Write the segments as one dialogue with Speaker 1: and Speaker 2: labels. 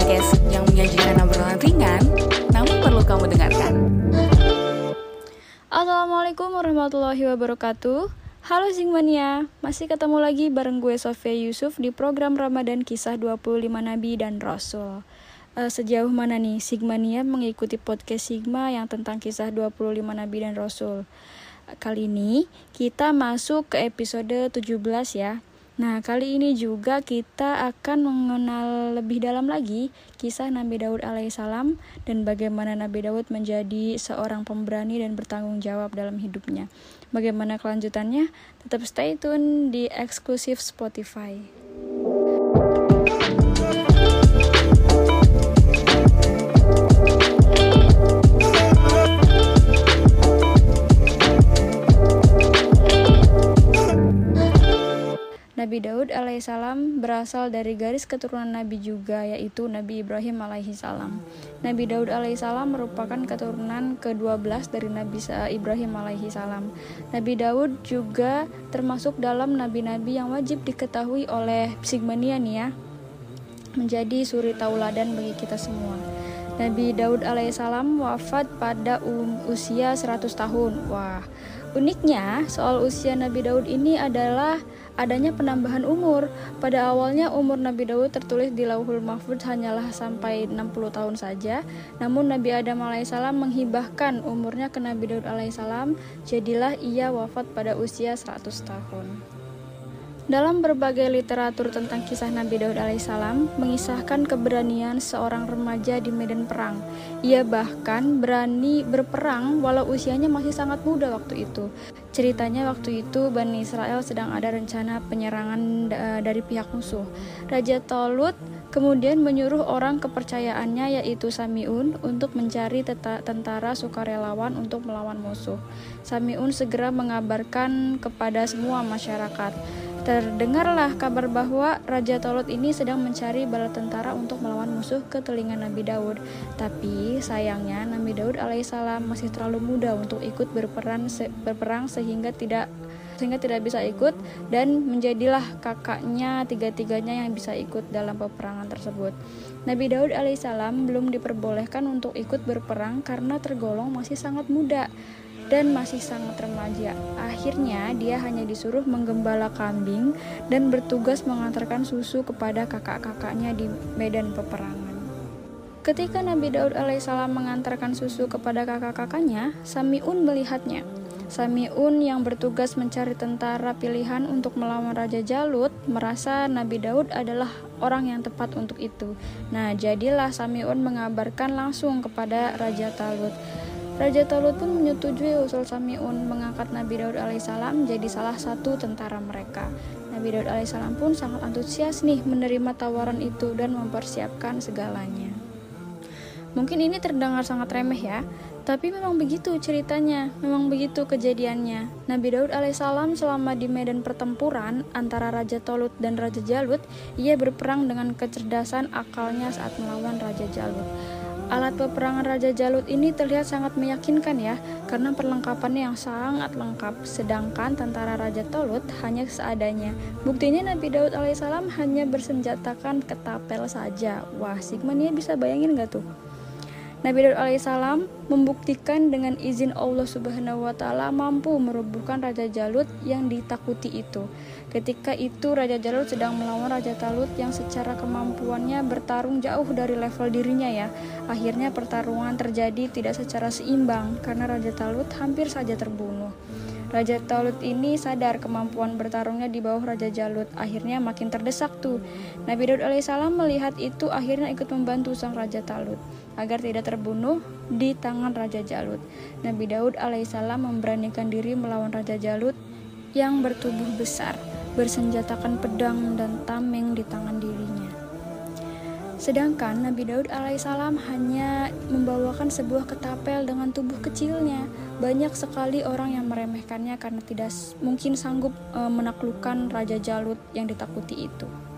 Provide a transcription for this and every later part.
Speaker 1: podcast yang menyajikan obrolan ringan, namun perlu kamu dengarkan.
Speaker 2: Assalamualaikum warahmatullahi wabarakatuh. Halo Zingmania, masih ketemu lagi bareng gue Sofia Yusuf di program Ramadan Kisah 25 Nabi dan Rasul. Uh, sejauh mana nih Sigmania mengikuti podcast Sigma yang tentang kisah 25 Nabi dan Rasul? Kali ini kita masuk ke episode 17 ya. Nah, kali ini juga kita akan mengenal lebih dalam lagi kisah Nabi Daud alaihissalam dan bagaimana Nabi Daud menjadi seorang pemberani dan bertanggung jawab dalam hidupnya. Bagaimana kelanjutannya? Tetap stay tune di eksklusif Spotify. Alaihissalam berasal dari garis keturunan Nabi juga yaitu Nabi Ibrahim alaihissalam. Nabi Daud alaihissalam merupakan keturunan ke-12 dari Nabi Ibrahim alaihissalam. Nabi Daud juga termasuk dalam nabi-nabi yang wajib diketahui oleh Sigmania nih ya. Menjadi suri tauladan bagi kita semua. Nabi Daud alaihissalam wafat pada usia 100 tahun. Wah, uniknya soal usia Nabi Daud ini adalah adanya penambahan umur. Pada awalnya umur Nabi Daud tertulis di Lauhul Mahfud hanyalah sampai 60 tahun saja. Namun Nabi Adam alaihissalam menghibahkan umurnya ke Nabi Daud alaihissalam, jadilah ia wafat pada usia 100 tahun. Dalam berbagai literatur tentang kisah Nabi Daud alaihissalam mengisahkan keberanian seorang remaja di medan perang. Ia bahkan berani berperang walau usianya masih sangat muda waktu itu. Ceritanya waktu itu Bani Israel sedang ada rencana penyerangan dari pihak musuh. Raja Tolut kemudian menyuruh orang kepercayaannya yaitu Samiun untuk mencari tentara sukarelawan untuk melawan musuh. Samiun segera mengabarkan kepada semua masyarakat Terdengarlah kabar bahwa Raja Tolut ini sedang mencari bala tentara untuk melawan musuh ke telinga Nabi Daud. Tapi sayangnya Nabi Daud alaihissalam masih terlalu muda untuk ikut berperan se berperang sehingga tidak sehingga tidak bisa ikut dan menjadilah kakaknya tiga-tiganya yang bisa ikut dalam peperangan tersebut. Nabi Daud alaihissalam belum diperbolehkan untuk ikut berperang karena tergolong masih sangat muda dan masih sangat remaja. Akhirnya, dia hanya disuruh menggembala kambing dan bertugas mengantarkan susu kepada kakak-kakaknya di medan peperangan. Ketika Nabi Daud alaihissalam mengantarkan susu kepada kakak-kakaknya, Samiun melihatnya. Samiun yang bertugas mencari tentara pilihan untuk melawan Raja Jalut merasa Nabi Daud adalah orang yang tepat untuk itu. Nah, jadilah Samiun mengabarkan langsung kepada Raja Talut. Raja Talut pun menyetujui usul Samiun mengangkat Nabi Daud alaihissalam jadi salah satu tentara mereka. Nabi Daud alaihissalam pun sangat antusias nih menerima tawaran itu dan mempersiapkan segalanya. Mungkin ini terdengar sangat remeh ya, tapi memang begitu ceritanya, memang begitu kejadiannya. Nabi Daud alaihissalam selama di medan pertempuran antara Raja Tolut dan Raja Jalut, ia berperang dengan kecerdasan akalnya saat melawan Raja Jalut. Alat peperangan Raja Jalut ini terlihat sangat meyakinkan ya, karena perlengkapannya yang sangat lengkap, sedangkan tentara Raja Tolut hanya seadanya. Buktinya Nabi Daud alaihissalam hanya bersenjatakan ketapel saja. Wah, Sigmania bisa bayangin gak tuh? Nabi Daud alaihissalam membuktikan dengan izin Allah Subhanahu wa taala mampu merubuhkan Raja Jalut yang ditakuti itu. Ketika itu Raja Jalut sedang melawan Raja Talut yang secara kemampuannya bertarung jauh dari level dirinya ya. Akhirnya pertarungan terjadi tidak secara seimbang karena Raja Talut hampir saja terbunuh. Raja Talut ini sadar kemampuan bertarungnya di bawah Raja Jalut. Akhirnya makin terdesak tuh. Nabi Daud alaihissalam melihat itu akhirnya ikut membantu sang Raja Talut agar tidak terbunuh di tangan Raja Jalut. Nabi Daud alaihissalam memberanikan diri melawan Raja Jalut yang bertubuh besar, bersenjatakan pedang dan tameng di tangan dirinya. Sedangkan Nabi Daud alaihissalam hanya membawakan sebuah ketapel dengan tubuh kecilnya. Banyak sekali orang yang meremehkannya karena tidak mungkin sanggup e, menaklukkan Raja Jalut yang ditakuti itu.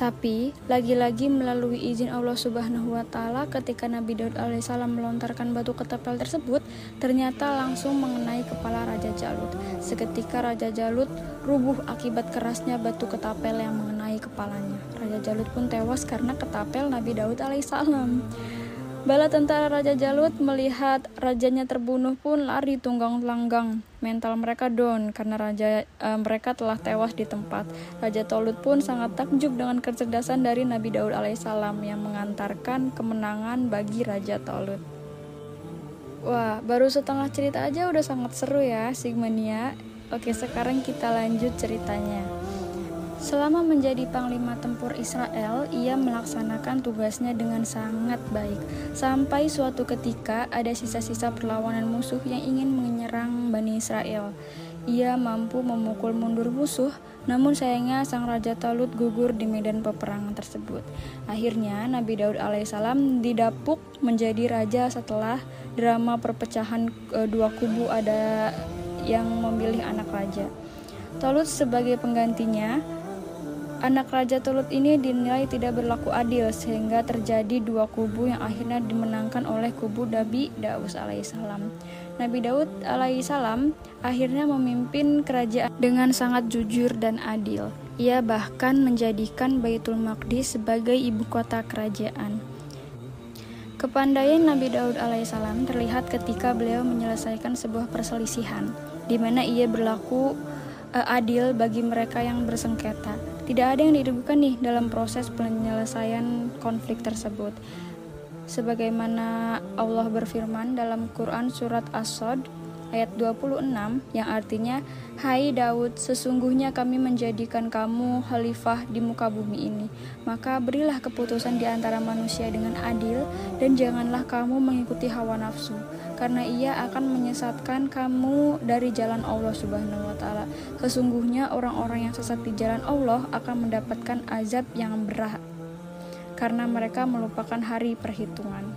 Speaker 2: Tapi, lagi-lagi melalui izin Allah Subhanahu wa Ta'ala, ketika Nabi Daud alaihissalam melontarkan batu ketapel tersebut, ternyata langsung mengenai kepala Raja Jalut. Seketika Raja Jalut rubuh akibat kerasnya batu ketapel yang mengenai kepalanya. Raja Jalut pun tewas karena ketapel Nabi Daud alaihissalam. Bala tentara Raja Jalut melihat rajanya terbunuh pun lari tunggang langgang. Mental mereka down karena raja e, mereka telah tewas di tempat. Raja Tolut pun sangat takjub dengan kecerdasan dari Nabi Daud alaihissalam yang mengantarkan kemenangan bagi Raja Tolut. Wah, baru setengah cerita aja udah sangat seru ya, Sigmania. Oke, sekarang kita lanjut ceritanya. Selama menjadi panglima tempur Israel, ia melaksanakan tugasnya dengan sangat baik. Sampai suatu ketika ada sisa-sisa perlawanan musuh yang ingin menyerang Bani Israel. Ia mampu memukul mundur musuh, namun sayangnya sang Raja Talut gugur di medan peperangan tersebut. Akhirnya Nabi Daud alaihissalam didapuk menjadi raja setelah drama perpecahan e, dua kubu ada yang memilih anak raja. Talut sebagai penggantinya Anak Raja Tulut ini dinilai tidak berlaku adil sehingga terjadi dua kubu yang akhirnya dimenangkan oleh kubu Nabi Daud alaihissalam. Nabi Daud alaihissalam akhirnya memimpin kerajaan dengan sangat jujur dan adil. Ia bahkan menjadikan Baitul Maqdis sebagai ibu kota kerajaan. Kepandaian Nabi Daud alaihissalam terlihat ketika beliau menyelesaikan sebuah perselisihan, di mana ia berlaku uh, adil bagi mereka yang bersengketa. Tidak ada yang dirugikan nih dalam proses penyelesaian konflik tersebut. Sebagaimana Allah berfirman dalam Quran surat As-Sod ayat 26 yang artinya Hai Daud sesungguhnya kami menjadikan kamu khalifah di muka bumi ini. Maka berilah keputusan di antara manusia dengan adil dan janganlah kamu mengikuti hawa nafsu karena ia akan menyesatkan kamu dari jalan Allah Subhanahu wa taala. Sesungguhnya orang-orang yang sesat di jalan Allah akan mendapatkan azab yang berat karena mereka melupakan hari perhitungan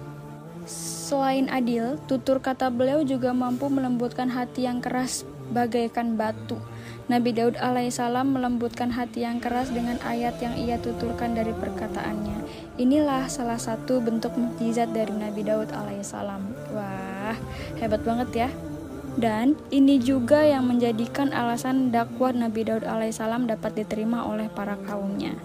Speaker 2: Selain adil, tutur kata beliau juga mampu melembutkan hati yang keras bagaikan batu. Nabi Daud alaihissalam melembutkan hati yang keras dengan ayat yang ia tuturkan dari perkataannya. Inilah salah satu bentuk mukjizat dari Nabi Daud alaihissalam. Wah, hebat banget ya. Dan ini juga yang menjadikan alasan dakwah Nabi Daud alaihissalam dapat diterima oleh para kaumnya.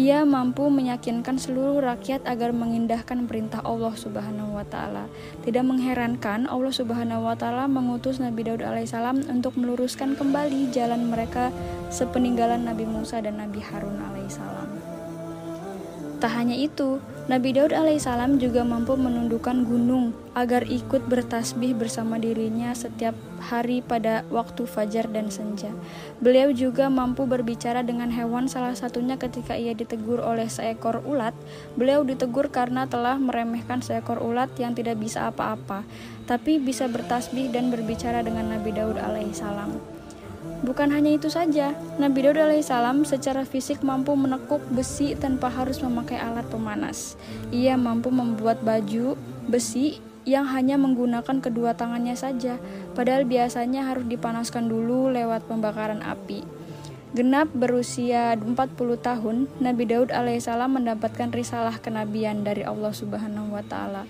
Speaker 2: Ia mampu meyakinkan seluruh rakyat agar mengindahkan perintah Allah Subhanahu wa taala. Tidak mengherankan Allah Subhanahu wa taala mengutus Nabi Daud alaihissalam untuk meluruskan kembali jalan mereka sepeninggalan Nabi Musa dan Nabi Harun alaihissalam. Tak hanya itu, Nabi Daud alaihissalam juga mampu menundukkan gunung agar ikut bertasbih bersama dirinya setiap hari pada waktu fajar dan senja. Beliau juga mampu berbicara dengan hewan salah satunya ketika ia ditegur oleh seekor ulat. Beliau ditegur karena telah meremehkan seekor ulat yang tidak bisa apa-apa, tapi bisa bertasbih dan berbicara dengan Nabi Daud alaihissalam. Bukan hanya itu saja, Nabi Daud alaihissalam secara fisik mampu menekuk besi tanpa harus memakai alat pemanas. Ia mampu membuat baju besi yang hanya menggunakan kedua tangannya saja, padahal biasanya harus dipanaskan dulu lewat pembakaran api. Genap berusia 40 tahun, Nabi Daud alaihissalam mendapatkan risalah kenabian dari Allah Subhanahu wa taala.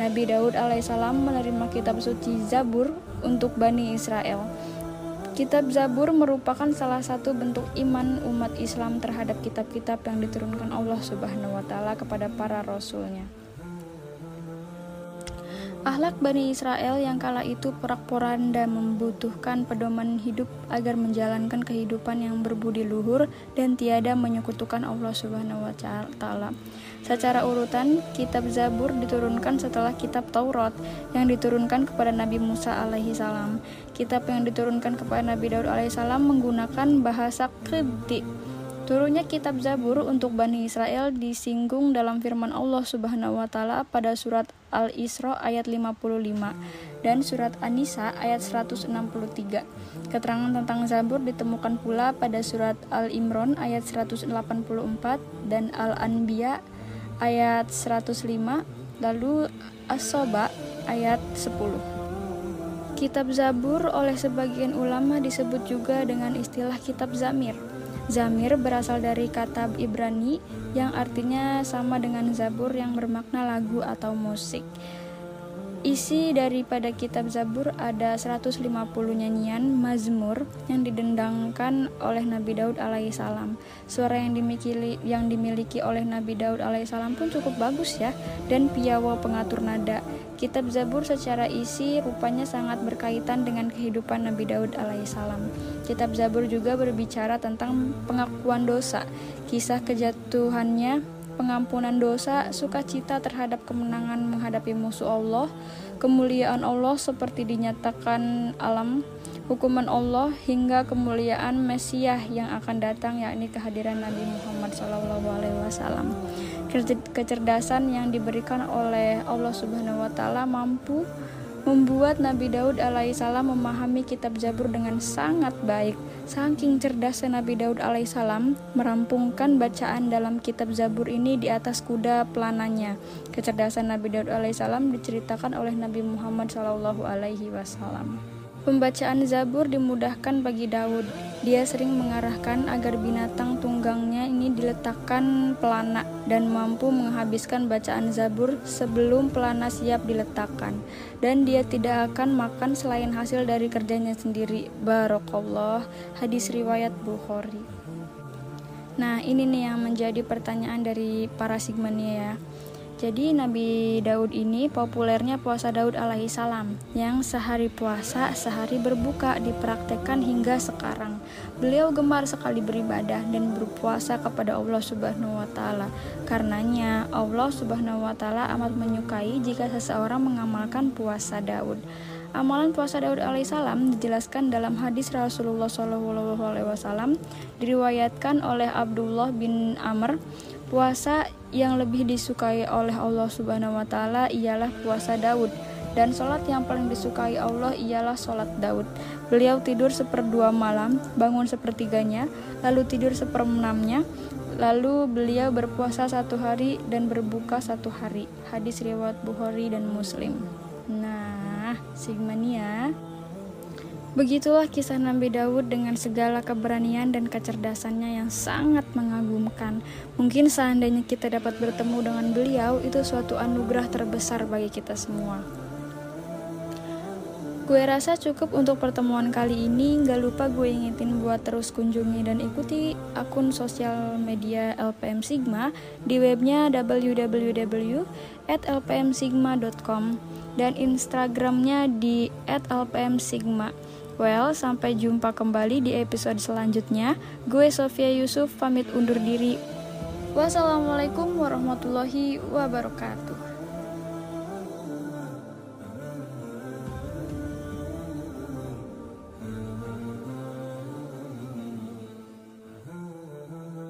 Speaker 2: Nabi Daud alaihissalam menerima kitab suci Zabur untuk Bani Israel. Kitab Zabur merupakan salah satu bentuk iman umat Islam terhadap kitab-kitab yang diturunkan Allah Subhanahu wa taala kepada para rasulnya. Ahlak Bani Israel yang kala itu porak-poranda membutuhkan pedoman hidup agar menjalankan kehidupan yang berbudi luhur dan tiada menyekutukan Allah Subhanahu wa taala. Secara urutan, kitab Zabur diturunkan setelah kitab Taurat yang diturunkan kepada Nabi Musa alaihi salam. Kitab yang diturunkan kepada Nabi Daud alaihi salam menggunakan bahasa Qibti Turunnya kitab Zabur untuk Bani Israel disinggung dalam firman Allah Subhanahu wa taala pada surat Al-Isra ayat 55 dan surat An-Nisa ayat 163. Keterangan tentang Zabur ditemukan pula pada surat Al-Imran ayat 184 dan Al-Anbiya ayat 105, lalu As-Soba ayat 10. Kitab Zabur oleh sebagian ulama disebut juga dengan istilah kitab Zamir Zamir berasal dari kata Ibrani yang artinya sama dengan Zabur yang bermakna lagu atau musik. Isi daripada kitab Zabur ada 150 nyanyian mazmur yang didendangkan oleh Nabi Daud alaihissalam. Suara yang dimiliki yang dimiliki oleh Nabi Daud alaihissalam pun cukup bagus ya dan piawa pengatur nada. Kitab Zabur secara isi rupanya sangat berkaitan dengan kehidupan Nabi Daud alaihissalam. Kitab Zabur juga berbicara tentang pengakuan dosa, kisah kejatuhannya pengampunan dosa, sukacita terhadap kemenangan menghadapi musuh Allah, kemuliaan Allah seperti dinyatakan alam, hukuman Allah hingga kemuliaan Mesiah yang akan datang yakni kehadiran Nabi Muhammad SAW. Kecerdasan yang diberikan oleh Allah Subhanahu wa taala mampu membuat Nabi Daud alaihissalam memahami kitab Zabur dengan sangat baik. Saking cerdasnya Nabi Daud alaihissalam merampungkan bacaan dalam kitab Zabur ini di atas kuda pelananya. Kecerdasan Nabi Daud alaihissalam diceritakan oleh Nabi Muhammad Shallallahu alaihi wasallam. Pembacaan Zabur dimudahkan bagi Daud. Dia sering mengarahkan agar binatang tunggangnya ini diletakkan pelana dan mampu menghabiskan bacaan Zabur sebelum pelana siap diletakkan. Dan dia tidak akan makan selain hasil dari kerjanya sendiri. Barokallah, hadis riwayat Bukhari. Nah, ini nih yang menjadi pertanyaan dari para sigmania ya. Jadi Nabi Daud ini populernya puasa Daud alaihi salam yang sehari puasa, sehari berbuka dipraktekkan hingga sekarang. Beliau gemar sekali beribadah dan berpuasa kepada Allah Subhanahu wa taala. Karenanya Allah Subhanahu wa taala amat menyukai jika seseorang mengamalkan puasa Daud. Amalan puasa Daud alaihissalam dijelaskan dalam hadis Rasulullah Shallallahu diriwayatkan oleh Abdullah bin Amr Puasa yang lebih disukai oleh Allah Subhanahu wa taala ialah puasa Daud dan sholat yang paling disukai Allah ialah sholat Daud. Beliau tidur seperdua malam, bangun sepertiganya, lalu tidur seperenamnya, lalu beliau berpuasa satu hari dan berbuka satu hari. Hadis riwayat Bukhari dan Muslim. Nah, Sigmania Begitulah kisah Nabi Daud dengan segala keberanian dan kecerdasannya yang sangat mengagumkan. Mungkin seandainya kita dapat bertemu dengan beliau, itu suatu anugerah terbesar bagi kita semua. Gue rasa cukup untuk pertemuan kali ini. Gak lupa gue ingetin buat terus kunjungi dan ikuti akun sosial media LPM Sigma di webnya www.lpmsigma.com dan Instagramnya di @lpmsigma. Well, sampai jumpa kembali di episode selanjutnya. Gue Sofia Yusuf pamit undur diri. Wassalamualaikum warahmatullahi wabarakatuh.